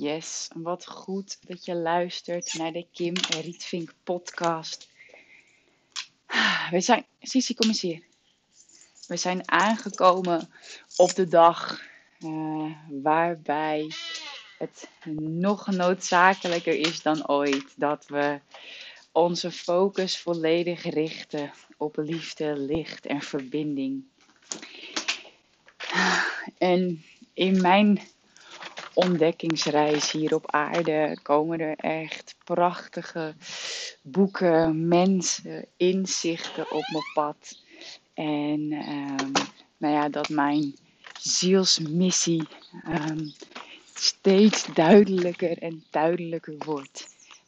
Yes, wat goed dat je luistert naar de Kim Rietvink podcast. We zijn, Sissi, kom eens hier. We zijn aangekomen op de dag eh, waarbij het nog noodzakelijker is dan ooit dat we onze focus volledig richten op liefde, licht en verbinding. En in mijn ontdekkingsreis hier op aarde komen er echt prachtige boeken, mensen, inzichten op mijn pad. En ehm, nou ja, dat mijn zielsmissie ehm, steeds duidelijker en duidelijker wordt.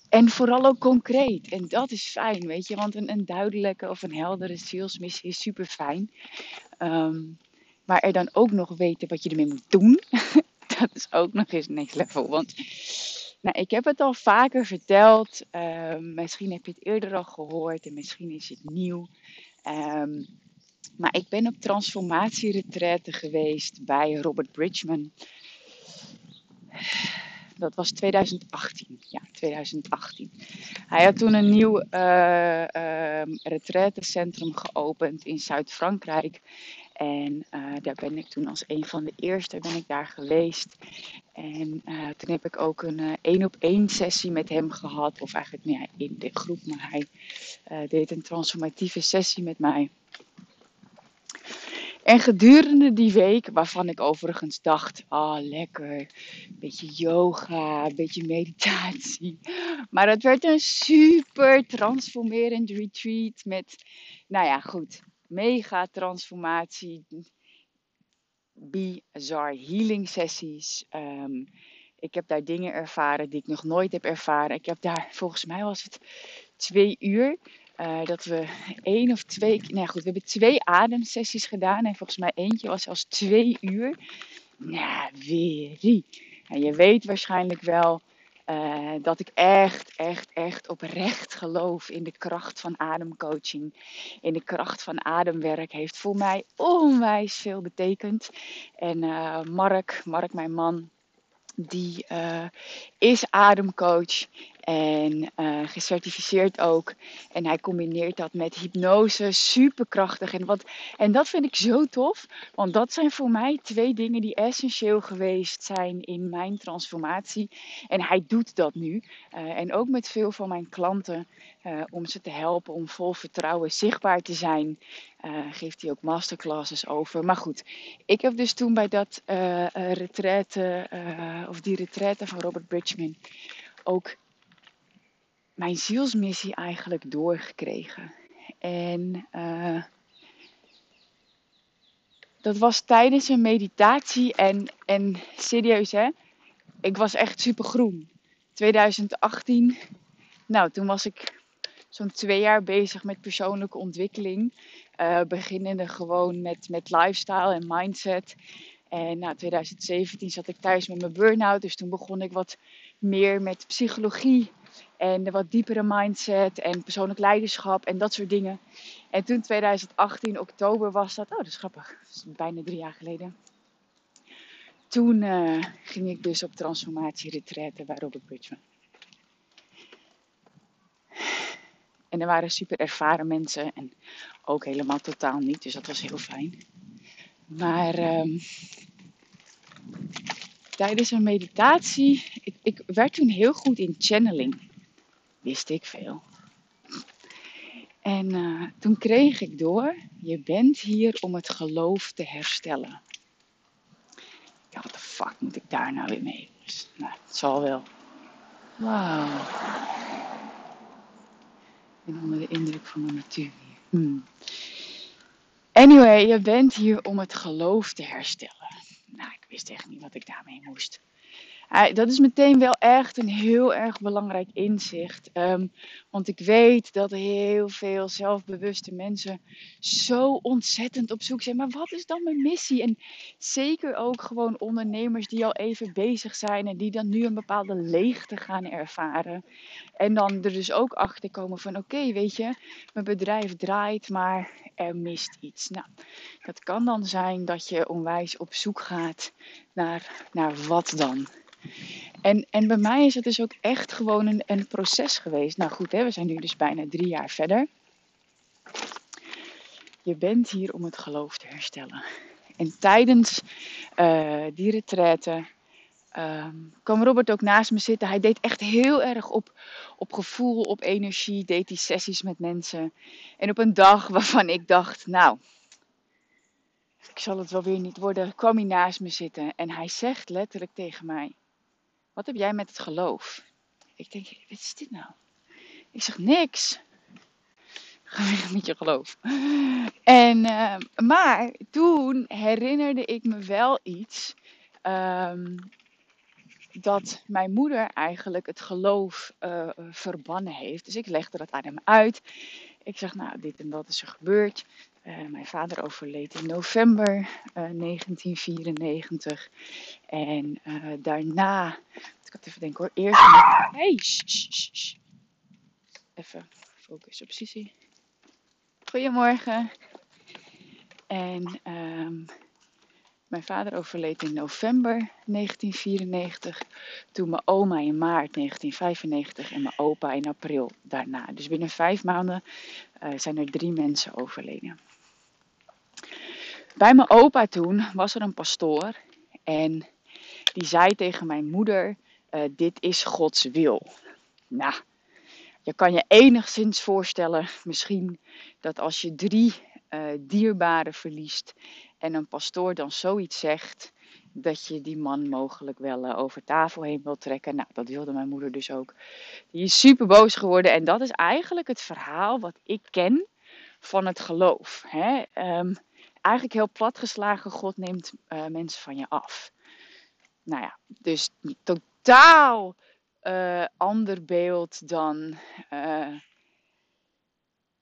En vooral ook concreet. En dat is fijn, weet je. Want een, een duidelijke of een heldere zielsmissie is super fijn. Ehm, maar er dan ook nog weten wat je ermee moet doen. dat is ook nog eens next level. Want nou, ik heb het al vaker verteld. Ehm, misschien heb je het eerder al gehoord en misschien is het nieuw. Ehm, maar ik ben op transformatieretraite geweest bij Robert Bridgman. Dat was 2018. Ja, 2018. Hij had toen een nieuw uh, geopend in Zuid-Frankrijk. En uh, daar ben ik toen als een van de eerste ben ik daar geweest. En uh, toen heb ik ook een één op één sessie met hem gehad. Of eigenlijk nou ja, in de groep, maar hij deed een transformatieve sessie met mij. En gedurende die week, waarvan ik overigens dacht, ah oh, lekker, een beetje yoga, een beetje meditatie. Maar het werd een super transformerend retreat met, nou ja goed, mega transformatie, bizar healing sessies. Um, ik heb daar dingen ervaren die ik nog nooit heb ervaren. Ik heb daar, volgens mij was het twee uur, uh, dat we één of twee, nou goed, we hebben twee ademsessies gedaan. En volgens mij eentje was zelfs twee uur. Ja, weer. En je weet waarschijnlijk wel uh, dat ik echt, echt, echt oprecht geloof in de kracht van ademcoaching. In de kracht van ademwerk heeft voor mij onwijs veel betekend. En uh, Mark, Mark, mijn man, die uh, is ademcoach en uh, gecertificeerd ook. En hij combineert dat met hypnose, superkrachtig. En, wat, en dat vind ik zo tof, want dat zijn voor mij twee dingen die essentieel geweest zijn in mijn transformatie. En hij doet dat nu. Uh, en ook met veel van mijn klanten, uh, om ze te helpen om vol vertrouwen zichtbaar te zijn. geeft hij ook masterclasses over. Maar goed, ik heb dus toen bij dat retraite, of die retraite van Robert Bridgman, ook mijn zielsmissie eigenlijk doorgekregen. En uh, dat was tijdens een meditatie en, en serieus hè, ik was echt super groen. 2018, nou toen was ik zo'n twee jaar bezig met persoonlijke ontwikkeling. Uh, beginnende gewoon met, met lifestyle en mindset. En nou, 2017 zat ik thuis met mijn burn-out, dus toen begon ik wat meer met psychologie en de wat diepere mindset en persoonlijk leiderschap en dat soort dingen. En toen 2018, oktober was dat. Oh, dat is grappig. Dat is bijna drie jaar geleden. Toen uh, ging ik dus op transformatieretretten bij Robert Bridgman. En er waren super ervaren mensen en ook helemaal totaal niet. Dus dat was heel fijn. Maar um, tijdens een meditatie, ik, ik werd toen heel goed in channeling wist ik veel. En uh, toen kreeg ik door, je bent hier om het geloof te herstellen. Ja, wat de fuck moet ik daar nou weer mee? Dus, nou, het zal wel. Wauw. Ik ben onder de indruk van de natuur hier. Hmm. Anyway, je bent hier om het geloof te herstellen. Nou, ik wist echt niet wat ik daarmee moest. Dat is meteen wel echt een heel erg belangrijk inzicht. Um, want ik weet dat heel veel zelfbewuste mensen zo ontzettend op zoek zijn. Maar wat is dan mijn missie? En zeker ook gewoon ondernemers die al even bezig zijn en die dan nu een bepaalde leegte gaan ervaren. En dan er dus ook achter komen van oké, weet je, mijn bedrijf draait, maar er mist iets. Nou, dat kan dan zijn dat je onwijs op zoek gaat naar, naar wat dan. En, en bij mij is het dus ook echt gewoon een, een proces geweest. Nou goed, hè, we zijn nu dus bijna drie jaar verder. Je bent hier om het geloof te herstellen. En tijdens uh, die retraite um, kwam Robert ook naast me zitten. Hij deed echt heel erg op, op gevoel, op energie, deed die sessies met mensen. En op een dag waarvan ik dacht, nou, ik zal het wel weer niet worden, kwam hij naast me zitten. En hij zegt letterlijk tegen mij, wat heb jij met het geloof? Ik denk, wat is dit nou? Ik zeg, niks. Ga weer met je geloof. En, uh, maar toen herinnerde ik me wel iets. Um, dat mijn moeder eigenlijk het geloof uh, verbannen heeft. Dus ik legde dat aan hem uit. Ik zeg, nou, dit en dat is er gebeurd. Uh, mijn vader overleed in november uh, 1994. En uh, daarna, ik had even denken hoor, eerst. Hey. Even focus op Sissy. Goedemorgen. En um, mijn vader overleed in november 1994. Toen mijn oma in maart 1995 en mijn opa in april daarna. Dus binnen vijf maanden uh, zijn er drie mensen overleden. Bij mijn opa toen was er een pastoor en die zei tegen mijn moeder: uh, Dit is Gods wil. Nou, je kan je enigszins voorstellen, misschien, dat als je drie uh, dierbaren verliest en een pastoor dan zoiets zegt, dat je die man mogelijk wel uh, over tafel heen wil trekken. Nou, dat wilde mijn moeder dus ook. Die is super boos geworden en dat is eigenlijk het verhaal wat ik ken van het geloof. Hè? Um, eigenlijk heel platgeslagen, God neemt uh, mensen van je af. Nou ja, dus totaal ander beeld dan,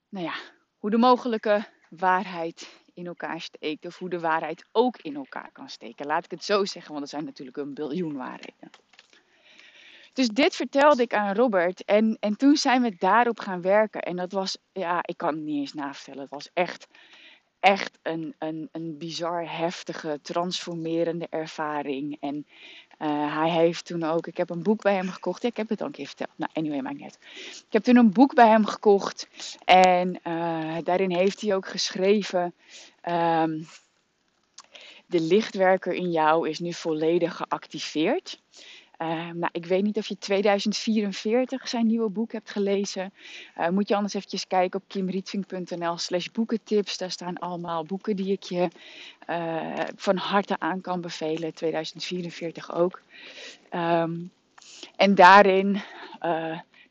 nou ja, hoe de mogelijke waarheid in elkaar steekt. Of hoe de waarheid ook in elkaar kan steken. Laat ik het zo zeggen, want er zijn natuurlijk een biljoen waarheden. Dus dit vertelde ik aan Robert. En, en toen zijn we daarop gaan werken. En dat was, ja, ik kan het niet eens navertellen. Het was echt, echt een, een, een bizar heftige, transformerende ervaring. En uh, hij heeft toen ook, ik heb een boek bij hem gekocht. Ik heb het al een keer verteld. Nou, anyway, maakt niet Ik heb toen een boek bij hem gekocht. En uh, daarin heeft hij ook geschreven. Um, de lichtwerker in jou is nu volledig geactiveerd. Uh, nou, ik weet niet of je 2044 zijn nieuwe boek hebt gelezen. Uh, moet je anders eventjes kijken op kimrietvink.nl slash boekentips. Daar staan allemaal boeken die ik je uh, van harte aan kan bevelen. 2044 ook. Um, en daarin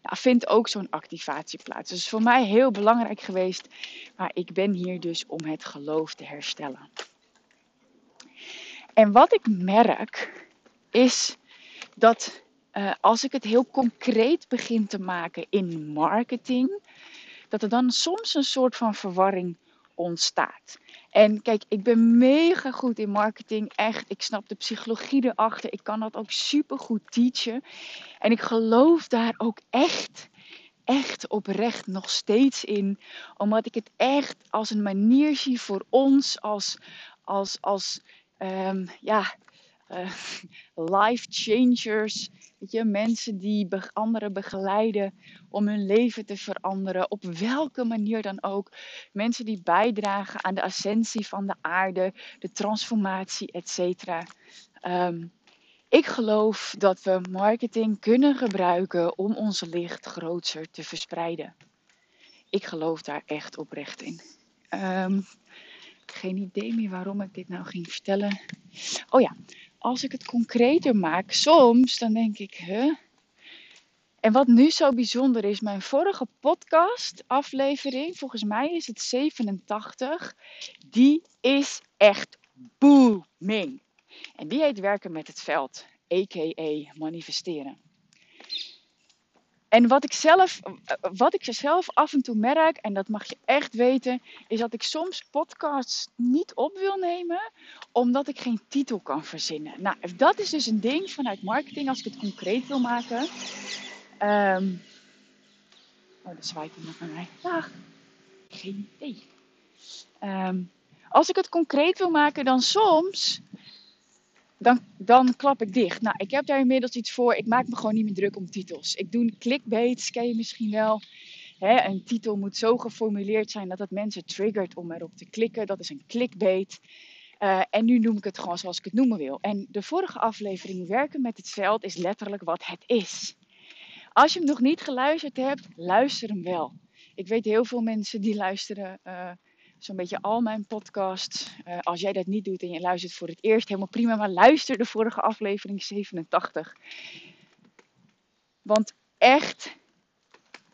nou, vindt ook zo'n activatie plaats. Dus voor mij heel belangrijk geweest. Maar ik ben hier dus om het geloof te herstellen. En wat ik merk is dat uh, als ik het heel concreet begin te maken in marketing, dat er dan soms een soort van verwarring ontstaat. En kijk, ik ben mega goed in marketing, echt. Ik snap de psychologie erachter. Ik kan dat ook super goed teachen. En ik geloof daar ook echt, echt oprecht nog steeds in, omdat ik het echt als een manier zie voor ons als, als, als um, ja, uh, life changers. Weet je, mensen die anderen begeleiden om hun leven te veranderen. Op welke manier dan ook. Mensen die bijdragen aan de ascensie van de aarde, de transformatie, etc. Um, ehm, ik geloof dat we marketing kunnen gebruiken om ons licht groter te verspreiden. Ik geloof daar echt oprecht in. Um, geen idee meer waarom ik dit nou ging vertellen. Oh ja, als ik het concreter maak, soms dan denk ik, huh? En wat nu zo bijzonder is, mijn vorige podcast aflevering, volgens mij is het 87, die is echt booming. En die heet Werken met het Veld, a.k.a. manifesteren. En wat ik, zelf, wat ik zelf af en toe merk, en dat mag je echt weten, is dat ik soms podcasts niet op wil nemen, omdat ik geen titel kan verzinnen. Nou, dat is dus een ding vanuit marketing, als ik het concreet wil maken. Um, oh, dat zwaait iemand naar mij. Geen idee. Um, als ik het concreet wil maken, dan soms dan, dan klap ik dicht. Nou, ik heb daar inmiddels iets voor. Ik maak me gewoon niet meer druk om titels. Ik doe clickbait, ken je misschien wel. Een titel moet zo geformuleerd zijn dat het mensen triggert om erop te klikken. Dat is een clickbait. Uh, en nu noem ik het gewoon zoals ik het noemen wil. En de vorige aflevering Werken met het veld is letterlijk wat het is. Als je hem nog niet geluisterd hebt, luister hem wel. Ik weet heel veel mensen die luisteren uh, zo'n beetje al mijn podcasts. Uh, als jij dat niet doet en je luistert voor het eerst, helemaal prima. Maar luister de vorige aflevering 87. Want echt,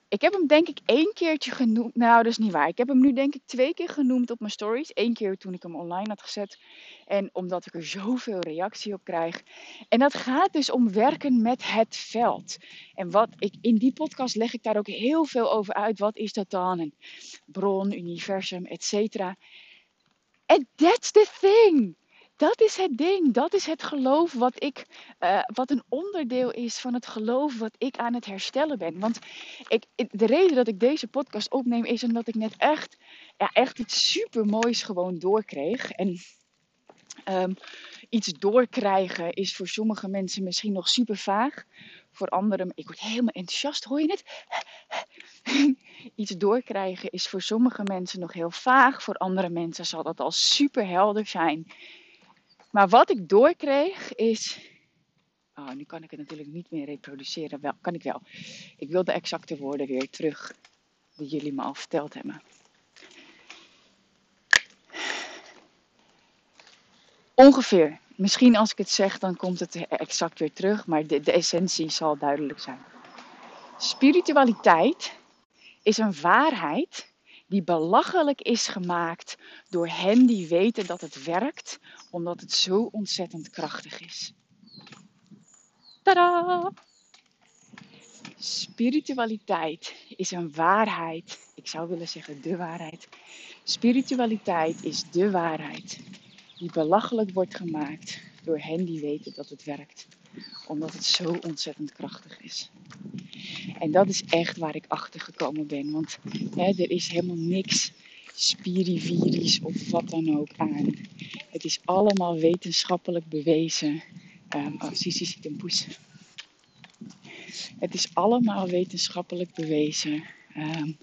ik heb hem denk ik één keertje genoemd. Nou, dat is niet waar. Ik heb hem nu denk ik twee keer genoemd op mijn stories. Eén keer toen ik hem online had gezet. En omdat ik er zoveel reactie op krijg. En dat gaat dus om werken met het veld. En wat ik in die podcast leg ik daar ook heel veel over uit. Wat is dat dan? Een bron, universum, et cetera. And that's the thing. Dat is het ding. Dat is het geloof wat ik, uh, wat een onderdeel is van het geloof wat ik aan het herstellen ben. Want ik, de reden dat ik deze podcast opneem is omdat ik net echt, ja, echt iets super moois gewoon doorkreeg. En um, iets doorkrijgen is voor sommige mensen misschien nog super vaag. Voor anderen, ik word helemaal enthousiast, hoor je het? iets doorkrijgen is voor sommige mensen nog heel vaag. Voor andere mensen zal dat al super helder zijn. Maar wat ik doorkreeg is. Oh, nu kan ik het natuurlijk niet meer reproduceren. Wel, kan ik wel. Ik wil de exacte woorden weer terug die jullie me al verteld hebben. Ongeveer. Misschien als ik het zeg, dan komt het exact weer terug. Maar de, de essentie zal duidelijk zijn. Spiritualiteit is een waarheid die belachelijk is gemaakt door hen die weten dat het werkt, omdat het zo ontzettend krachtig is. Tada! Spiritualiteit is een waarheid. Ik zou willen zeggen de waarheid. Spiritualiteit is de waarheid die belachelijk wordt gemaakt door hen die weten dat het werkt, omdat het zo ontzettend krachtig is. En dat is echt waar ik achter gekomen ben. Want hè, er is helemaal niks spiriviris of wat dan ook aan. Het is allemaal wetenschappelijk bewezen. Um, oh, Sisi ziet een poes. Het is allemaal wetenschappelijk bewezen. Um,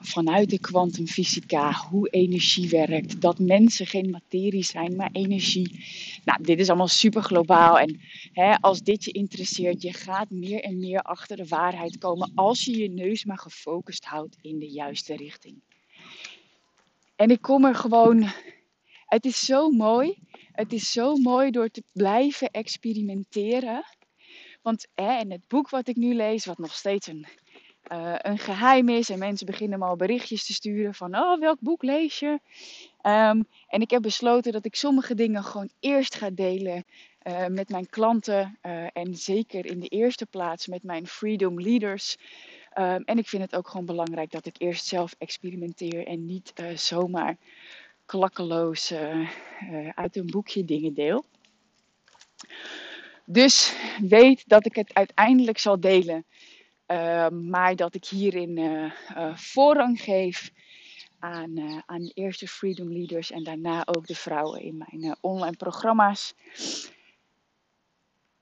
vanuit de kwantumfysica, hoe energie werkt, dat mensen geen materie zijn, maar energie. Nou, dit is allemaal super globaal en hè, als dit je interesseert, je gaat meer en meer achter de waarheid komen als je je neus maar gefocust houdt in de juiste richting. En ik kom er gewoon, het is zo mooi, het is zo mooi door te blijven experimenteren. Want hè, het boek wat ik nu lees, wat nog steeds een uh, een geheim is. En mensen beginnen me al berichtjes te sturen van, oh, welk boek lees je? Um, en ik heb besloten dat ik sommige dingen gewoon eerst ga delen uh, met mijn klanten. Uh, en zeker in de eerste plaats met mijn Freedom Leaders. Um, en ik vind het ook gewoon belangrijk dat ik eerst zelf experimenteer en niet zomaar klakkeloos uit een boekje dingen deel. Dus weet dat ik het uiteindelijk zal delen uh, maar dat ik hierin uh, uh, voorrang geef aan, aan de eerste Freedom Leaders en daarna ook de vrouwen in mijn online programma's.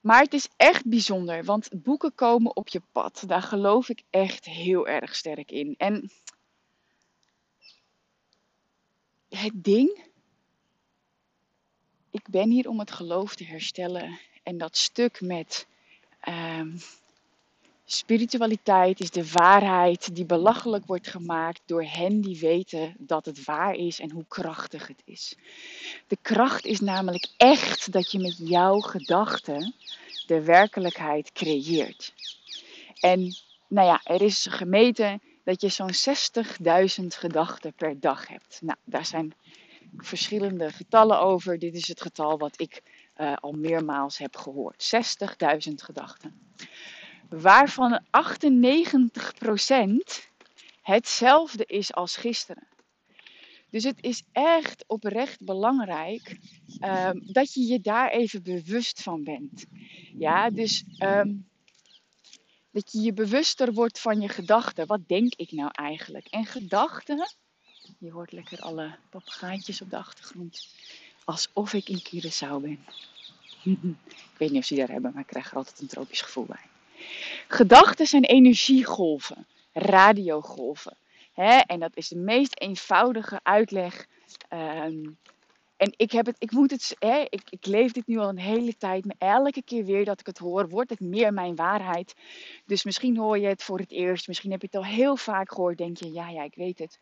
Maar het is echt bijzonder, want boeken komen op je pad. Daar geloof ik echt heel erg sterk in. En het ding, ik ben hier om het geloof te herstellen. En dat stuk met um, Spiritualiteit is de waarheid die belachelijk wordt gemaakt door hen die weten dat het waar is en hoe krachtig het is. De kracht is namelijk echt dat je met jouw gedachten de werkelijkheid creëert. En nou ja, er is gemeten dat je zo'n 60.000 gedachten per dag hebt. Nou, daar zijn verschillende getallen over. Dit is het getal wat ik eh, al meermaals heb gehoord. 60.000 gedachten. Waarvan 98% hetzelfde is als gisteren. Dus het is echt oprecht belangrijk ehm, dat je je daar even bewust van bent. Ja, dus ehm, dat je je bewuster wordt van je gedachten. Wat denk ik nou eigenlijk? En gedachten, je hoort lekker alle papegaaitjes op de achtergrond. Alsof ik in Curaçao ben. ik weet niet of ze daar hebben, maar ik krijg er altijd een tropisch gevoel bij. Gedachten zijn energiegolven, radiogolven. Hè? En dat is de meest eenvoudige uitleg. Ehm, en ik, heb het, ik, moet het, hè, ik, ik leef dit nu al een hele tijd. Maar elke keer weer dat ik het hoor, wordt het meer mijn waarheid. Dus misschien hoor je het voor het eerst. Misschien heb je het al heel vaak gehoord. Denk je, ja, ja, ik weet het.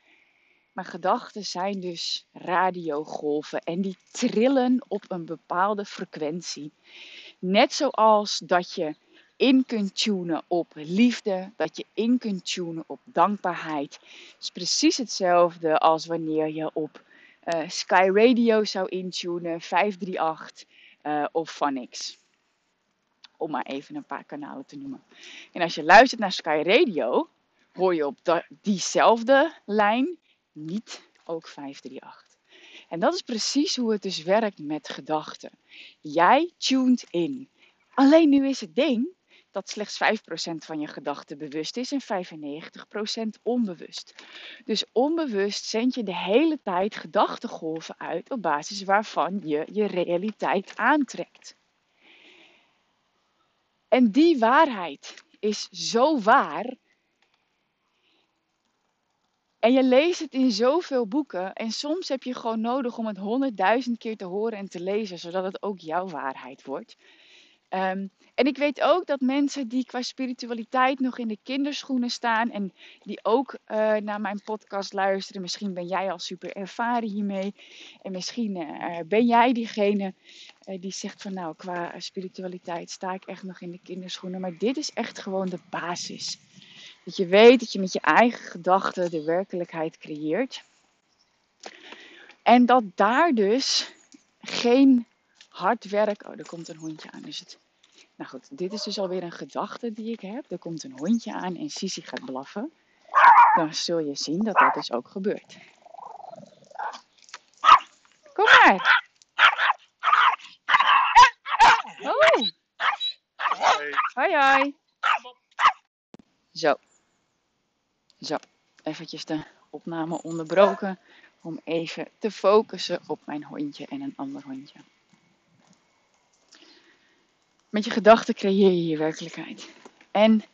Maar gedachten zijn dus radiogolven. En die trillen op een bepaalde frequentie. Net zoals dat je in kunt tunen op liefde, dat je in kunt tunen op dankbaarheid. Het is precies hetzelfde als wanneer je op uh, Sky Radio zou intunen, 538 uh, of Phonics. Om maar even een paar kanalen te noemen. En als je luistert naar Sky Radio, hoor je op diezelfde lijn niet ook 538. En dat is precies hoe het dus werkt met gedachten. Jij tunt in. Alleen nu is het ding dat slechts 5% van je gedachten bewust is en 95% onbewust. Dus onbewust zend je de hele tijd gedachtengolven uit op basis waarvan je je realiteit aantrekt. En die waarheid is zo waar. En je leest het in zoveel boeken. En soms heb je gewoon nodig om het honderdduizend keer te horen en te lezen, zodat het ook jouw waarheid wordt. Um, en ik weet ook dat mensen die qua spiritualiteit nog in de kinderschoenen staan en die ook uh, naar mijn podcast luisteren, misschien ben jij al super ervaren hiermee en misschien uh, ben jij diegene uh, die zegt van nou qua spiritualiteit sta ik echt nog in de kinderschoenen, maar dit is echt gewoon de basis. Dat je weet dat je met je eigen gedachten de werkelijkheid creëert. En dat daar dus geen hard werk. Oh, er komt een hondje aan. Dus het nou goed, dit is dus alweer een gedachte die ik heb. Er komt een hondje aan en Sisi gaat blaffen. Dan zul je zien dat dat dus ook gebeurt. Kom maar. Oh. Hoi hoi. Zo. Zo. Eventjes de opname onderbroken om even te focussen op mijn hondje en een ander hondje. Met je gedachten creëer je je werkelijkheid. En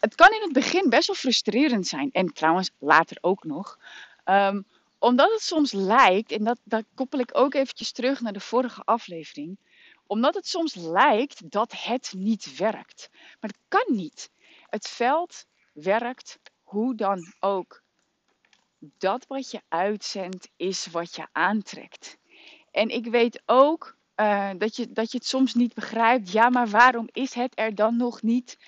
het kan in het begin best wel frustrerend zijn. En trouwens later ook nog. Um, omdat het soms lijkt, en dat, dat koppel ik ook eventjes terug naar de vorige aflevering. Omdat het soms lijkt dat het niet werkt. Maar het kan niet. Het veld werkt hoe dan ook. Dat wat je uitzendt is wat je aantrekt. En ik weet ook uh, dat, je, dat je het soms niet begrijpt. Ja, maar waarom is het er dan nog niet?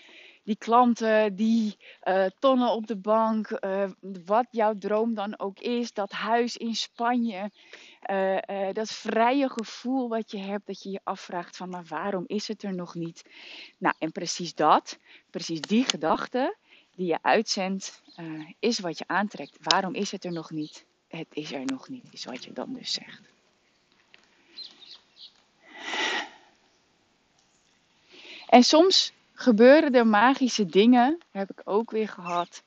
Die klanten, die uh, tonnen op de bank, uh, wat jouw droom dan ook is, dat huis in Spanje, dat vrije gevoel wat je hebt, dat je je afvraagt van, maar waarom is het er nog niet? Nou, en precies dat, precies die gedachte die je uitzendt, is wat je aantrekt. Waarom is het er nog niet? Het is er nog niet, is wat je dan dus zegt. En soms gebeuren er magische dingen, heb ik ook weer gehad.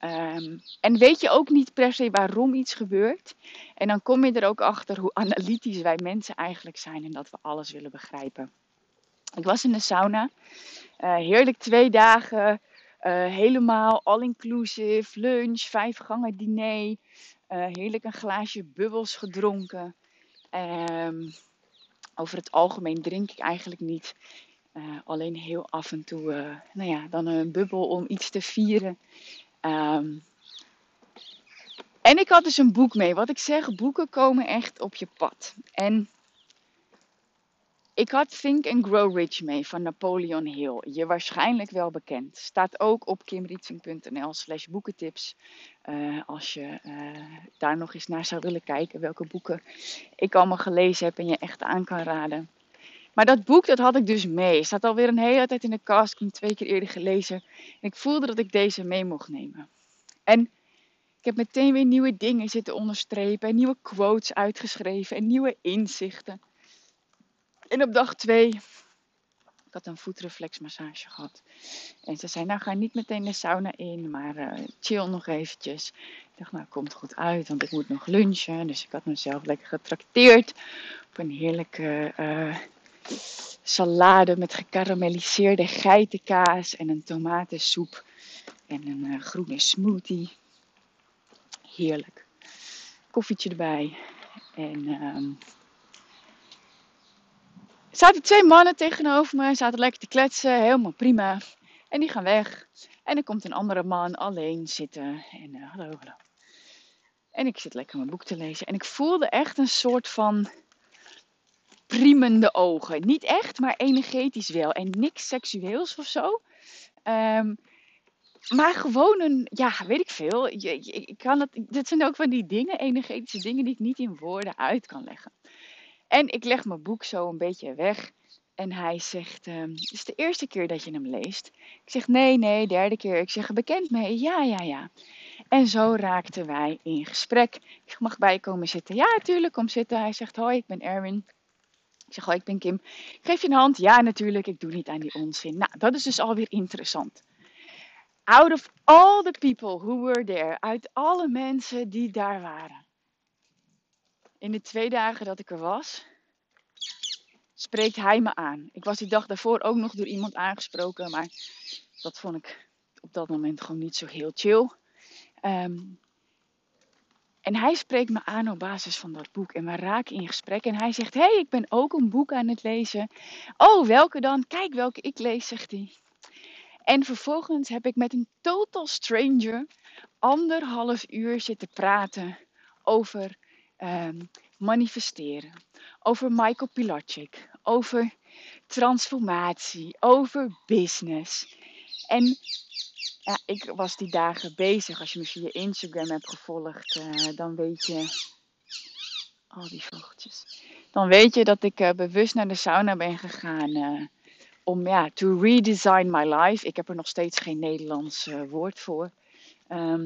Um, en weet je ook niet per se waarom iets gebeurt. En dan kom je er ook achter hoe analytisch wij mensen eigenlijk zijn en dat we alles willen begrijpen. Ik was in de sauna, uh, heerlijk twee dagen, uh, helemaal all-inclusive, lunch, vijf gangen diner, uh, heerlijk een glaasje bubbels gedronken. Um, over het algemeen drink ik eigenlijk niet. Uh, alleen heel af en toe, uh, nou ja, dan een bubbel om iets te vieren. Um, en ik had dus een boek mee. Wat ik zeg, boeken komen echt op je pad. En Ik had Think and Grow Rich mee van Napoleon Hill. Je waarschijnlijk wel bekend. Staat ook op kimrietzing.nl slash boekentips. Uh, als je daar nog eens naar zou willen kijken welke boeken ik allemaal gelezen heb en je echt aan kan raden. Maar dat boek, dat had ik dus mee. Staat alweer een hele tijd in de kast. Ik heb hem twee keer eerder gelezen. En ik voelde dat ik deze mee mocht nemen. En ik heb meteen weer nieuwe dingen zitten onderstrepen. En nieuwe quotes uitgeschreven. En nieuwe inzichten. En op dag twee, ik had een voetreflexmassage gehad. En ze zei, nou ga niet meteen de sauna in, maar uh, chill nog eventjes. Ik dacht, nou komt goed uit, want ik moet nog lunchen. Dus ik had mezelf lekker getrakteerd op een heerlijke uh, salade met gekarameliseerde geitenkaas en een tomatensoep en een uh, groene smoothie. Heerlijk. Koffietje erbij. En uh, zaten twee mannen tegenover me, zaten lekker te kletsen, helemaal prima. En die gaan weg. En er komt een andere man alleen zitten. En uh, hallo, hallo. En ik zit lekker mijn boek te lezen. En ik voelde echt een soort van priemende ogen. Niet echt, maar energetisch wel. En niks seksueels of zo. Um, maar gewoon een, ja, weet ik veel. Ik kan het, dit zijn ook van die dingen, energetische dingen die ik niet in woorden uit kan leggen. En ik leg mijn boek zo een beetje weg. En hij zegt, um, het is de eerste keer dat je hem leest. Ik zeg, nee, nee, derde keer. Ik zeg, bekend mee? Ja, ja, ja. En zo raakten wij in gesprek. Ik mag bij je komen zitten? Ja, natuurlijk, kom zitten. Hij zegt, hoi, ik ben Erwin. Ik zeg, hoi, ik ben Kim. Geef je een hand? Ja, natuurlijk, ik doe niet aan die onzin. Nou, dat is dus alweer interessant. Out of all the people who were there, uit alle mensen die daar waren, in de twee dagen dat ik er was, spreekt hij me aan. Ik was die dag daarvoor ook nog door iemand aangesproken, maar dat vond ik op dat moment gewoon niet zo heel chill. Um, en hij spreekt me aan op basis van dat boek. En we raken in gesprek. En hij zegt: hey, ik ben ook een boek aan het lezen. Oh, welke dan? Kijk welke ik lees, zegt hij. En vervolgens heb ik met een total stranger anderhalf uur zitten praten over um, manifesteren, over Michael Pilacic, over transformatie, over business. En ja, ik was die dagen bezig. Als je me via Instagram hebt gevolgd, uh, dan weet je. Al die vogeltjes. Dan weet je dat ik uh, bewust naar de sauna ben gegaan. Uh, om ja, to redesign my life. Ik heb er nog steeds geen Nederlands woord voor. Um,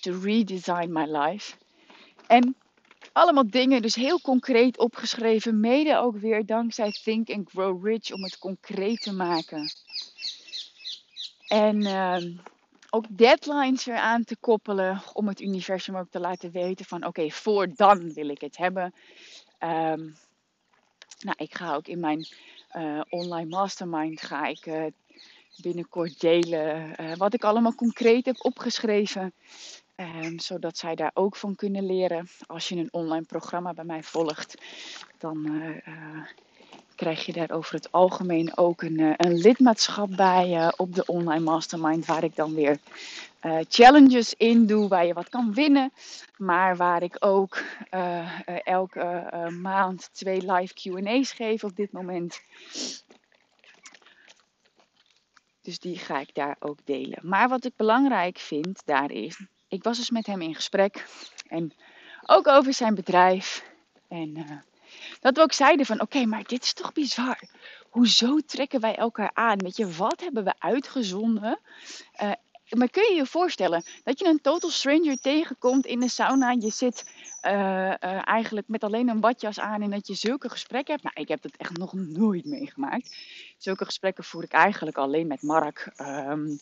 to redesign my life. En allemaal dingen, dus heel concreet opgeschreven. Mede ook weer dankzij Think and Grow Rich om het concreet te maken. En uh, ook deadlines weer aan te koppelen om het universum ook te laten weten van oké, voor dan wil ik het hebben. Um, nou, ik ga ook in mijn uh, online mastermind ga ik uh, binnenkort delen uh, wat ik allemaal concreet heb opgeschreven. Um, zodat zij daar ook van kunnen leren. Als je een online programma bij mij volgt, dan krijg je daar over het algemeen ook een, eh, een lidmaatschap bij uh, op de online mastermind. Waar ik dan weer uh, challenges in doe, waar je wat kan winnen. Maar waar ik ook elke maand twee live QA's geef op dit moment. Dus die ga ik daar ook delen. Maar wat ik belangrijk vind daar is, ik was dus met hem in gesprek. En ook over zijn bedrijf. En dat we ook zeiden van oké, maar dit is toch bizar. Hoezo trekken wij elkaar aan? Weet je, wat hebben we uitgezonden? Uh, maar kun je je voorstellen dat je een total stranger tegenkomt in de sauna? Je zit uh, uh, eigenlijk met alleen een badjas aan en dat je zulke gesprekken hebt. Nou, ik heb dat echt nog nooit meegemaakt. Zulke gesprekken voer ik eigenlijk alleen met Mark. Um,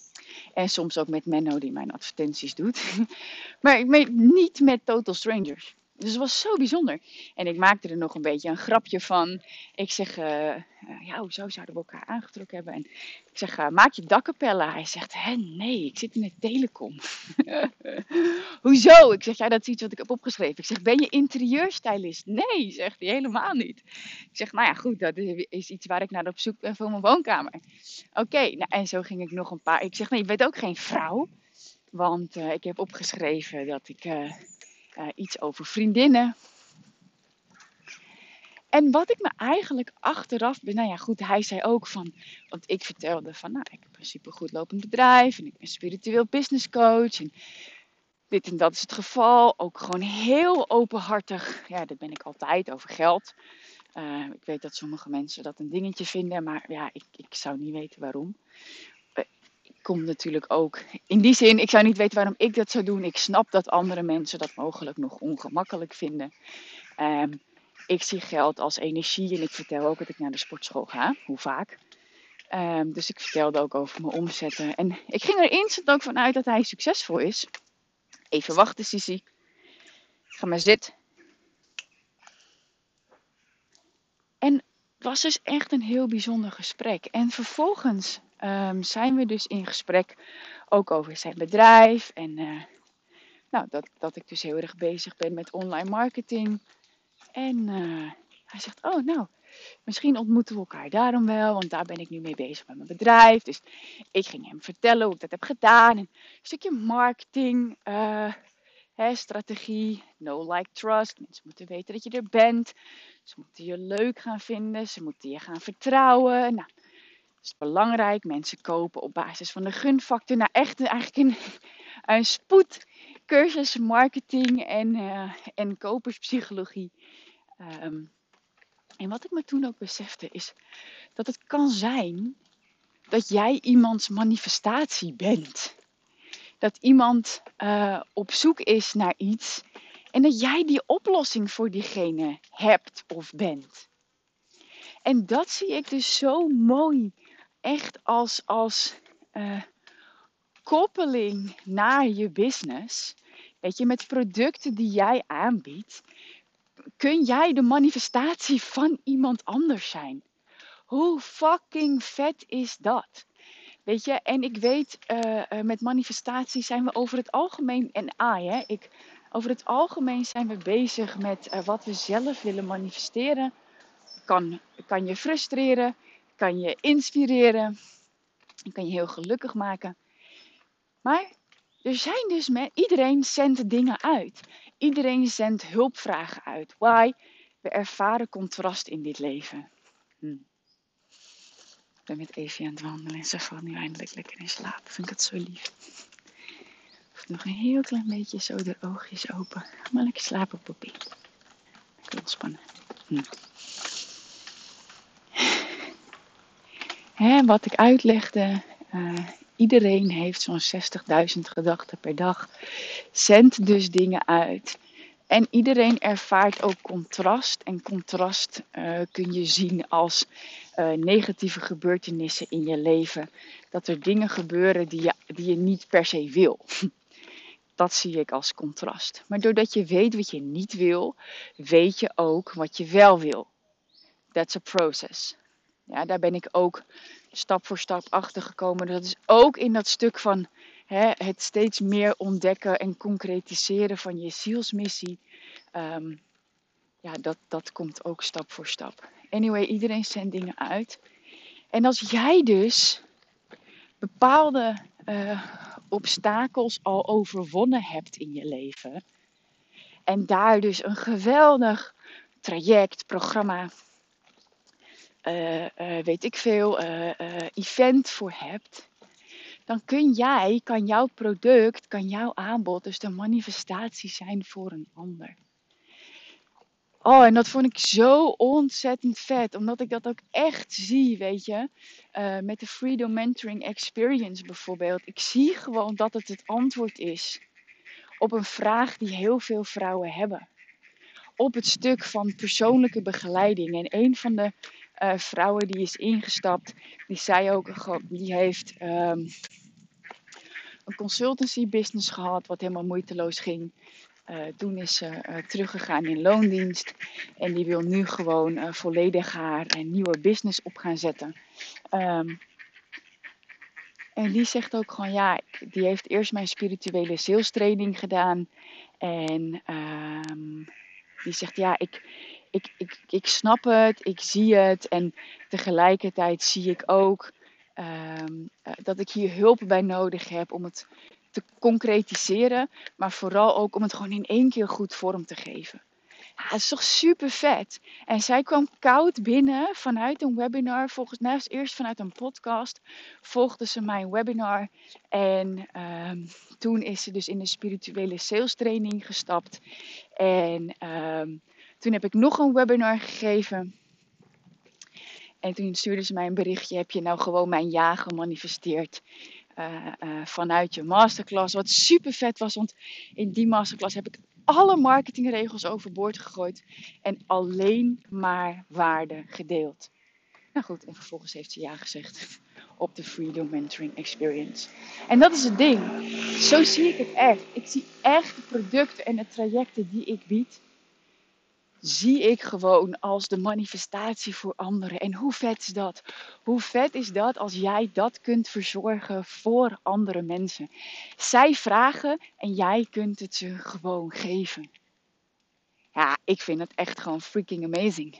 en soms ook met Menno die mijn advertenties doet. maar niet met total strangers. Dus het was zo bijzonder. En ik maakte er nog een beetje een grapje van. Ik zeg, uh, ja, zouden we elkaar aangetrokken hebben? En ik zeg, uh, maak je dakkapellen? Hij zegt, hè, nee, ik zit in de telecom. hoezo? Ik zeg, ja, dat is iets wat ik heb opgeschreven. Ik zeg, ben je interieurstylist? Nee, zegt hij, helemaal niet. Ik zeg, nou ja, goed, dat is iets waar ik naar op zoek ben voor mijn woonkamer. Oké, nou, en zo ging ik nog een paar... Ik zeg, nee, je bent ook geen vrouw. Want ik heb opgeschreven dat ik uh, iets over vriendinnen. En wat ik me eigenlijk achteraf nou ja, goed, hij zei ook van, want ik vertelde van, nou, ik heb een supergoed lopend bedrijf en ik ben spiritueel business coach en dit en dat is het geval. Ook gewoon heel openhartig, ja, dat ben ik altijd over geld. Uh, ik weet dat sommige mensen dat een dingetje vinden, maar ja, ik, ik zou niet weten waarom. Uh, ik kom natuurlijk ook in die zin, ik zou niet weten waarom ik dat zou doen. Ik snap dat andere mensen dat mogelijk nog ongemakkelijk vinden. Um, ik zie geld als energie en ik vertel ook dat ik naar de sportschool ga. Hoe vaak? Um, dus ik vertelde ook over mijn omzetten. En ik ging er instant ook vanuit dat hij succesvol is. Even wachten, Sisi. Ga maar zitten. En het was dus echt een heel bijzonder gesprek. En vervolgens um, zijn we dus in gesprek ook over zijn bedrijf. En uh, nou, dat, dat ik dus heel erg bezig ben met online marketing. En uh, hij zegt, oh nou, misschien ontmoeten we elkaar daarom wel, want daar ben ik nu mee bezig met mijn bedrijf. Dus ik ging hem vertellen hoe ik dat heb gedaan. Een stukje marketing, hè, strategie, no like trust. Mensen moeten weten dat je er bent. Ze moeten je leuk gaan vinden, ze moeten je gaan vertrouwen. Nou, is belangrijk. Mensen kopen op basis van de gunfactor. Nou, echt eigenlijk een, een spoedcursus marketing en, uh, en koperspsychologie. Um, en wat ik me toen ook besefte is dat het kan zijn dat jij iemands manifestatie bent. Dat iemand uh, op zoek is naar iets en dat jij die oplossing voor diegene hebt of bent. En dat zie ik dus zo mooi, echt als, als uh, koppeling naar je business. Weet je, met producten die jij aanbiedt, kun jij de manifestatie van iemand anders zijn. Hoe fucking vet is dat? Weet je, en ik weet, uh, uh, met manifestatie zijn we over het algemeen, en ai, hè, ik, over het algemeen zijn we bezig met wat we zelf willen manifesteren. Kan, kan je frustreren, kan je inspireren, kan je heel gelukkig maken. Maar er zijn dus met, iedereen zendt dingen uit. Iedereen zendt hulpvragen uit. Why? We ervaren contrast in dit leven. Hm. Ik ben met Evie aan het wandelen en ze valt nu eindelijk lekker in slaap. Vind ik het zo lief. Nog een heel klein beetje zo de oogjes open. Maar lekker slapen, poppie. Lekker ontspannen. Hm. Wat ik uitlegde, uh, Iedereen heeft zo'n 60.000 gedachten per dag. Zendt dus dingen uit. En iedereen ervaart ook contrast. En contrast uh, kun je zien als uh, negatieve gebeurtenissen in je leven. Dat er dingen gebeuren die je, die je niet per se wil. Dat zie ik als contrast. Maar doordat je weet wat je niet wil, weet je ook wat je wel wil. That's a process. Ja, daar ben ik ook stap voor stap achter gekomen. Dat is ook in dat stuk van hè, het steeds meer ontdekken en concretiseren van je zielsmissie. Um, ja, dat, dat komt ook stap voor stap. Anyway, iedereen zendt dingen uit. En als jij dus bepaalde uh, obstakels al overwonnen hebt in je leven. En daar dus een geweldig traject, programma, weet ik veel, uh, event voor hebt, dan kun jij, kan jouw product, kan jouw aanbod dus de manifestatie zijn voor een ander. Oh, en dat vond ik zo ontzettend vet, omdat ik dat ook echt zie, weet je. met de Freedom Mentoring Experience bijvoorbeeld. Ik zie gewoon dat het het antwoord is op een vraag die heel veel vrouwen hebben. Op het stuk van persoonlijke begeleiding. En een van de uh, vrouwen die is ingestapt. Die zei ook, die heeft um, een consultancy business gehad, wat helemaal moeiteloos ging. Uh, toen is ze uh, teruggegaan in loondienst. En die wil nu gewoon volledig haar nieuwe business op gaan zetten. Um, en die zegt ook gewoon, ja, die heeft eerst mijn spirituele sales training gedaan. En um, die zegt, ja, ik, ik, ik, ik snap het, ik zie het en tegelijkertijd zie ik ook um, dat ik hier hulp bij nodig heb om het te concretiseren, maar vooral ook om het gewoon in één keer goed vorm te geven. Ja, dat is toch super vet. En zij kwam koud binnen vanuit een webinar. Volgens mij eerst vanuit een podcast volgde ze mijn webinar. En ehm, toen is ze dus in de spirituele sales training gestapt. En ehm, toen heb ik nog een webinar gegeven. En toen stuurde ze mij een berichtje: Heb je nou gewoon mijn ja gemanifesteerd? Uh, uh, vanuit je masterclass. Wat super vet was, want in die masterclass heb ik alle marketingregels overboord gegooid en alleen maar waarde gedeeld. Nou goed, en vervolgens heeft ze ja gezegd op de Freedom Mentoring Experience. En dat is het ding. Zo zie ik het echt. Ik zie echt de producten en de trajecten die ik bied zie ik gewoon als de manifestatie voor anderen. En hoe vet is dat? Hoe vet is dat als jij dat kunt verzorgen voor andere mensen? Zij vragen en jij kunt het ze gewoon geven. Ja, ik vind het echt gewoon freaking amazing.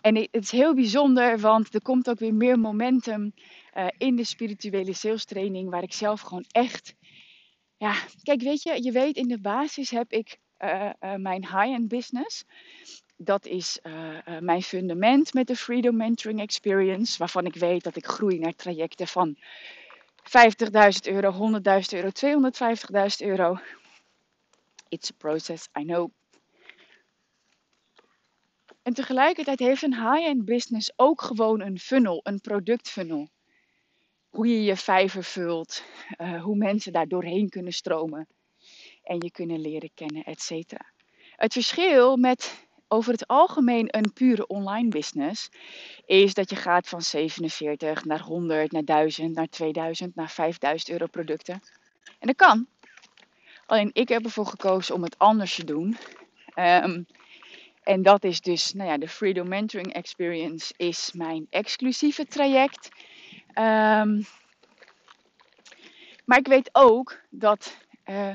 En het is heel bijzonder, want er komt ook weer meer momentum uh, in de spirituele sales training, waar ik zelf gewoon echt. Ja, kijk, weet je, je weet in de basis heb ik mijn high-end business. Dat is uh, mijn fundament met de Freedom Mentoring Experience, waarvan ik weet dat ik groei naar trajecten van 50.000 euro, 100.000 euro, 250.000 euro. It's a process, I know. En tegelijkertijd heeft een high-end business ook gewoon een funnel, een productfunnel. Hoe je je vijver vult, hoe mensen daar doorheen kunnen stromen en je kunnen leren kennen, et cetera. Het verschil met over het algemeen een pure online business is dat je gaat van 47 naar 100, naar 1000, naar 2000, naar 5000 euro producten. En dat kan. Alleen ik heb ervoor gekozen om het anders te doen. Um, en dat is dus, nou ja, de Freedom Mentoring Experience is mijn exclusieve traject. Um, maar ik weet ook dat uh,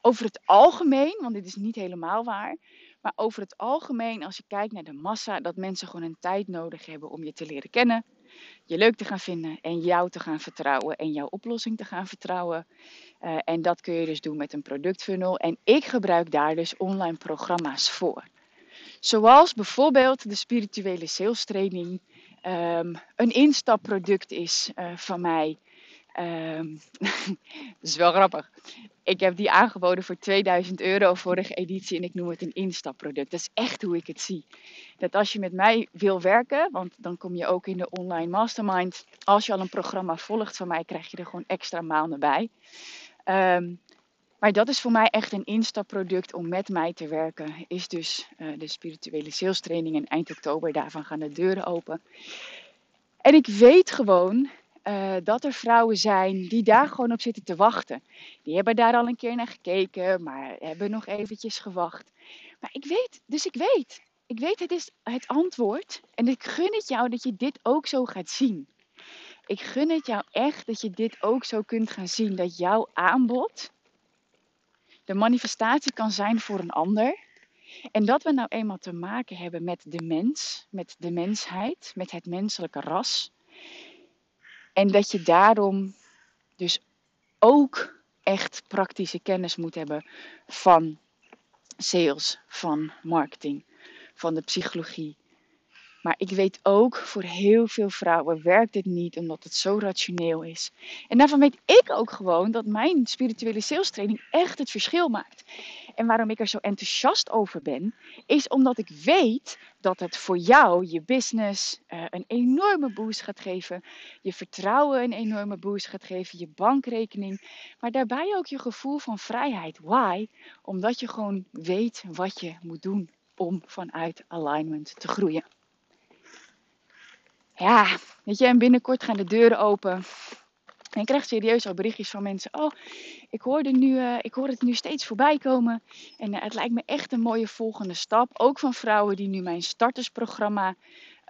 over het algemeen, want dit is niet helemaal waar, maar over het algemeen, als je kijkt naar de massa, dat mensen gewoon een tijd nodig hebben om je te leren kennen, je leuk te gaan vinden en jou te gaan vertrouwen en jouw oplossing te gaan vertrouwen. Uh, en dat kun je dus doen met een productfunnel. En ik gebruik daar dus online programma's voor. Zoals bijvoorbeeld de spirituele sales training. Um, een instapproduct is uh, van mij. Um, is wel grappig. Ik heb die aangeboden voor 2000 euro vorige editie en ik noem het een instapproduct. Dat is echt hoe ik het zie. Dat als je met mij wil werken, want dan kom je ook in de online mastermind. Als je al een programma volgt van mij, krijg je er gewoon extra maanden bij. Um, maar dat is voor mij echt een instapproduct om met mij te werken. Is dus uh, de spirituele sales training en eind oktober. Daarvan gaan de deuren open. En ik weet gewoon uh, dat er vrouwen zijn die daar gewoon op zitten te wachten. Die hebben daar al een keer naar gekeken, maar hebben nog eventjes gewacht. Maar ik weet, dus ik weet. Ik weet, het is het antwoord. En ik gun het jou dat je dit ook zo gaat zien. Ik gun het jou echt dat je dit ook zo kunt gaan zien. Dat jouw aanbod de manifestatie kan zijn voor een ander. En dat we nou eenmaal te maken hebben met de mens, met de mensheid, met het menselijke ras. En dat je daarom dus ook echt praktische kennis moet hebben van sales, van marketing, van de psychologie. Maar ik weet ook, voor heel veel vrouwen werkt dit niet omdat het zo rationeel is. En daarvan weet ik ook gewoon dat mijn spirituele sales training echt het verschil maakt. En waarom ik er zo enthousiast over ben, is omdat ik weet dat het voor jou, je business, uh, een enorme boost gaat geven. Je vertrouwen een enorme boost gaat geven. Je bankrekening. Maar daarbij ook je gevoel van vrijheid. Why? Omdat je gewoon weet wat je moet doen om vanuit alignment te groeien. Ja, weet je, en binnenkort gaan de deuren open. En ik krijg serieus al berichtjes van mensen. Oh, ik hoor, nu, uh, ik hoor het nu steeds voorbij komen. En uh, het lijkt me echt een mooie volgende stap. Ook van vrouwen die nu mijn startersprogramma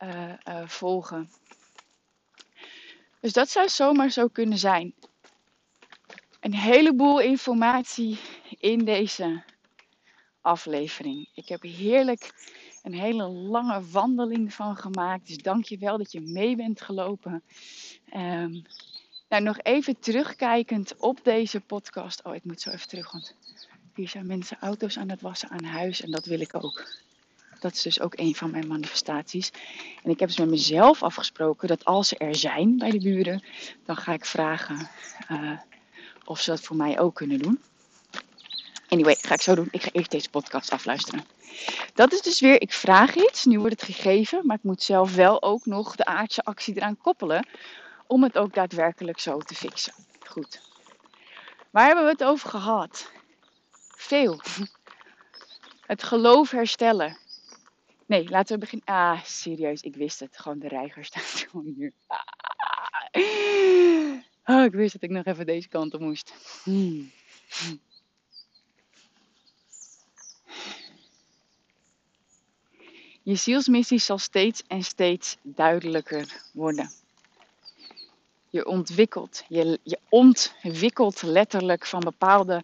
uh, volgen. Dus dat zou zomaar zo kunnen zijn. Een heleboel informatie in deze aflevering. Ik heb heerlijk een hele lange wandeling van gemaakt. Dus dank je wel dat je mee bent gelopen. Um, nou, nog even terugkijkend op deze podcast. Oh, ik moet zo even terug, want Hier zijn mensen auto's aan het wassen aan huis en dat wil ik ook. Dat is dus ook een van mijn manifestaties. En ik heb dus met mezelf afgesproken dat als ze er zijn bij de buren, dan ga ik vragen uh, of ze dat voor mij ook kunnen doen. Anyway, ga ik zo doen. Ik ga eerst deze podcast afluisteren. Dat is dus weer, ik vraag iets, nu wordt het gegeven, maar ik moet zelf wel ook nog de aardse actie eraan koppelen om het ook daadwerkelijk zo te fixen. Goed. Waar hebben we het over gehad? Veel. Het geloof herstellen. Nee, laten we beginnen. Ah, serieus, ik wist het. Gewoon de reiger staat hier. Oh, ik wist dat ik nog even deze kant op moest. Hmm. Je zielsmissie zal steeds en steeds duidelijker worden. Je ontwikkelt, je, je ontwikkelt letterlijk van bepaalde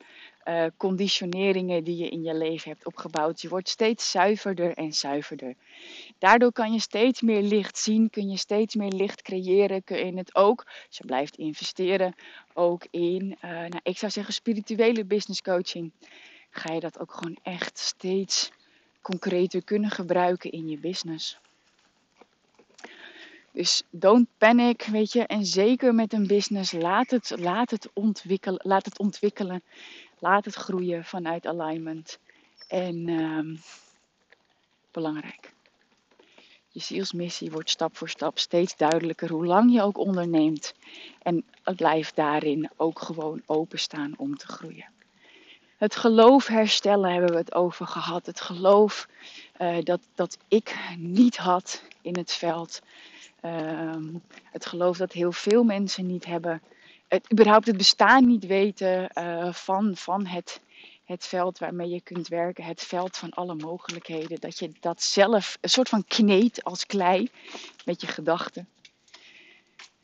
uh, conditioneringen die je in je leven hebt opgebouwd. Je wordt steeds zuiverder en zuiverder. Daardoor kan je steeds meer licht zien, kun je steeds meer licht creëren, kun je het ook, als je blijft investeren, ook in, uh, nou, ik zou zeggen spirituele business coaching. Ga je dat ook gewoon echt steeds concreter kunnen gebruiken in je business. Dus don't panic, weet je. En zeker met een business, laat het, laat het, ontwikkelen, laat het ontwikkelen. Laat het groeien vanuit alignment. En um, belangrijk. Je zielsmissie wordt stap voor stap steeds duidelijker hoe lang je ook onderneemt. En het blijft daarin ook gewoon openstaan om te groeien. Het geloof herstellen hebben we het over gehad. Het geloof uh, dat, dat ik niet had in het veld. Uh, het geloof dat heel veel mensen niet hebben. Het, überhaupt het bestaan niet weten uh, van, van het, het veld waarmee je kunt werken. Het veld van alle mogelijkheden. Dat je dat zelf een soort van kneedt als klei met je gedachten.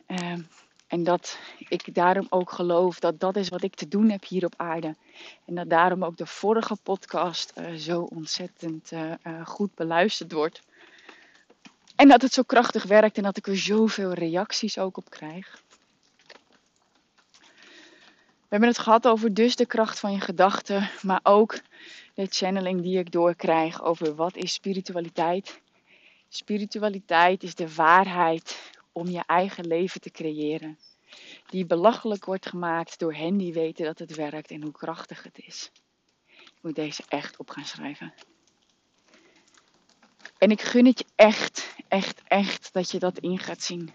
Uh, en dat ik daarom ook geloof dat dat is wat ik te doen heb hier op aarde. En dat daarom ook de vorige podcast uh, zo ontzettend uh, goed beluisterd wordt. En dat het zo krachtig werkt en dat ik er zoveel reacties ook op krijg. We hebben het gehad over dus de kracht van je gedachten, maar ook de channeling die ik doorkrijg over wat is spiritualiteit. Spiritualiteit is de waarheid om je eigen leven te creëren. Die belachelijk wordt gemaakt door hen die weten dat het werkt en hoe krachtig het is. Ik moet deze echt op gaan schrijven. En ik gun het je echt, echt, echt dat je dat in gaat zien.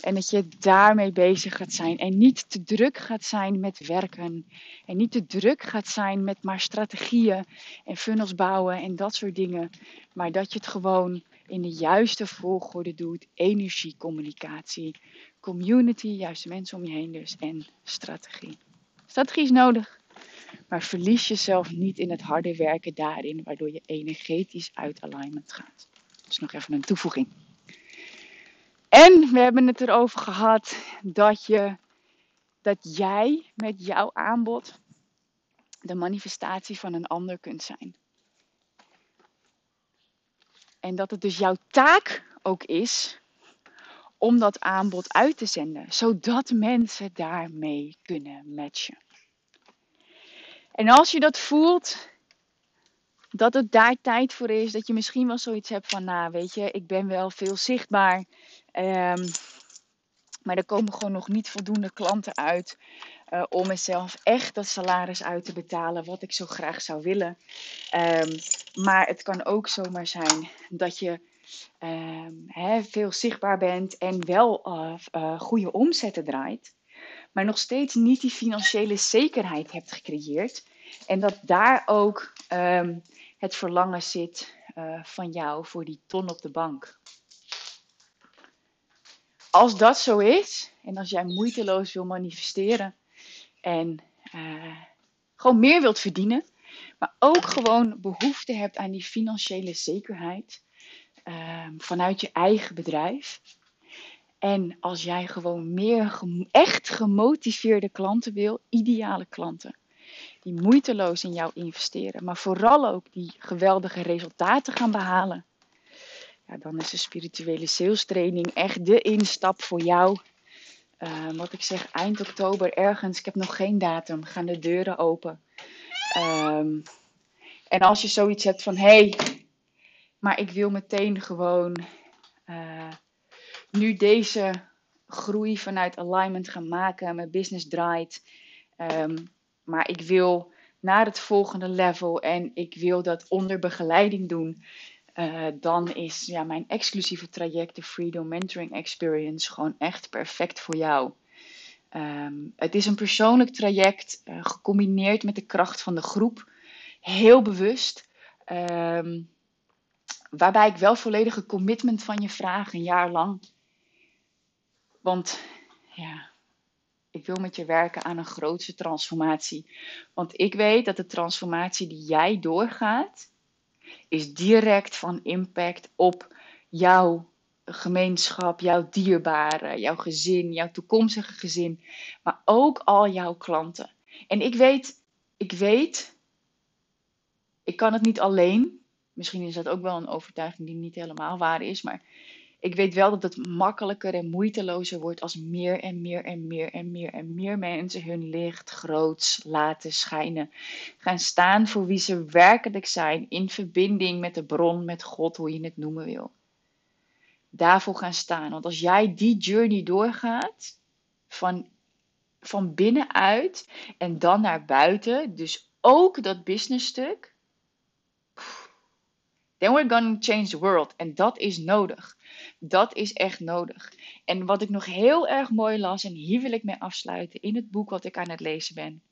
En dat je daarmee bezig gaat zijn. En niet te druk gaat zijn met werken. En niet te druk gaat zijn met maar strategieën en funnels bouwen en dat soort dingen. Maar dat je het gewoon in de juiste volgorde doet. Energie, communicatie, community, juiste mensen om je heen dus en strategie. Strategie is nodig, maar verlies jezelf niet in het harde werken daarin, waardoor je energetisch uit alignment gaat. Dus nog even een toevoeging. En we hebben het erover gehad dat, je, dat jij met jouw aanbod de manifestatie van een ander kunt zijn. En dat het dus jouw taak ook is om dat aanbod uit te zenden, zodat mensen daarmee kunnen matchen. En als je dat voelt, dat het daar tijd voor is, dat je misschien wel zoiets hebt van, nou weet je, ik ben wel veel zichtbaar, um, maar er komen gewoon nog niet voldoende klanten uit uh, om mezelf echt dat salaris uit te betalen wat ik zo graag zou willen. Um, maar het kan ook zomaar zijn dat je hè, veel zichtbaar bent en wel uh, uh, goede omzetten draait, maar nog steeds niet die financiële zekerheid hebt gecreëerd. En dat daar ook het verlangen zit uh, van jou voor die ton op de bank. Als dat zo is, en als jij moeiteloos wil manifesteren en gewoon meer wilt verdienen, maar ook gewoon behoefte hebt aan die financiële zekerheid, uh, vanuit je eigen bedrijf. En als jij gewoon meer echt gemotiveerde klanten wil, ideale klanten, die moeiteloos in jou investeren, maar vooral ook die geweldige resultaten gaan behalen, ja, dan is de spirituele sales training echt de instap voor jou. Uh, wat ik zeg, eind oktober ergens, ik heb nog geen datum, gaan de deuren open. Ehm, en als je zoiets hebt van hé, hey, maar ik wil meteen gewoon uh, nu deze groei vanuit alignment gaan maken, mijn business draait. Ehm, maar ik wil naar het volgende level en ik wil dat onder begeleiding doen. Uh, dan is ja, mijn exclusieve traject, de Freedom Mentoring Experience, gewoon echt perfect voor jou. Um, het is een persoonlijk traject, uh, gecombineerd met de kracht van de groep. Heel bewust. Um, waarbij ik wel volledige commitment van je vraag, een jaar lang. Want ja, ik wil met je werken aan een grootse transformatie. Want ik weet dat de transformatie die jij doorgaat, is direct van impact op jouw gemeenschap, jouw dierbaren, jouw gezin, jouw toekomstige gezin, maar ook al jouw klanten. En ik weet, ik weet, ik kan het niet alleen. Misschien is dat ook wel een overtuiging die niet helemaal waar is, maar ik weet wel dat het makkelijker en moeitelozer wordt als meer en meer en meer en meer en meer mensen hun licht groots laten schijnen. Gaan staan voor wie ze werkelijk zijn, in verbinding met de bron, met God, hoe je het noemen wil. Daarvoor gaan staan. Want als jij die journey doorgaat, van, van binnenuit en dan naar buiten, dus ook dat business stuk, then we're gonna change the world. En dat is nodig. Dat is echt nodig. En wat ik nog heel erg mooi las, en hier wil ik mee afsluiten, in het boek wat ik aan het lezen ben.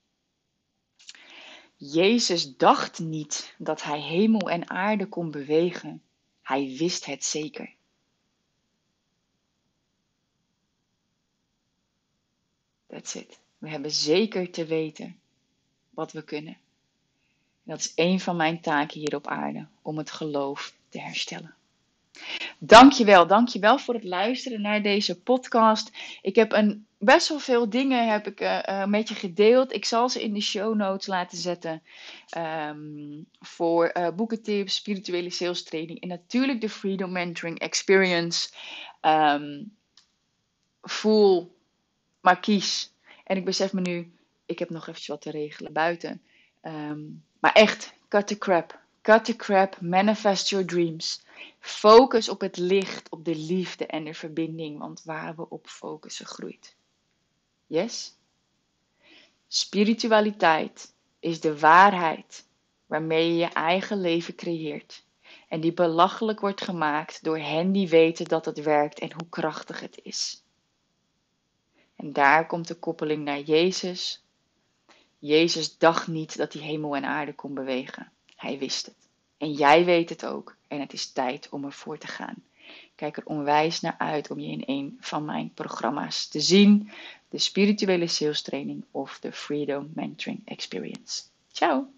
Jezus dacht niet dat hij hemel en aarde kon bewegen. Hij wist het zeker. That's it. We hebben zeker te weten wat we kunnen. Dat is een van mijn taken hier op aarde, om het geloof te herstellen. Dankjewel, dankjewel voor het luisteren naar deze podcast. Ik heb een, best wel veel dingen heb ik, uh, met je gedeeld. Ik zal ze in de show notes laten zetten. Um, voor uh, boekentips, spirituele sales training en natuurlijk de Freedom Mentoring Experience. Um, voel, maar kies. En ik besef me nu, ik heb nog even wat te regelen buiten. Um, maar echt, cut the crap. Cut the crap, manifest your dreams. Focus op het licht, op de liefde en de verbinding, want waar we op focussen groeit. Yes? Spiritualiteit is de waarheid waarmee je je eigen leven creëert en die belachelijk wordt gemaakt door hen die weten dat het werkt en hoe krachtig het is. En daar komt de koppeling naar Jezus. Jezus dacht niet dat hij hemel en aarde kon bewegen. Hij wist het. En jij weet het ook. En het is tijd om ervoor te gaan. Kijk er onwijs naar uit om je in een van mijn programma's te zien. De spirituele sales training of de Freedom Mentoring Experience. Ciao!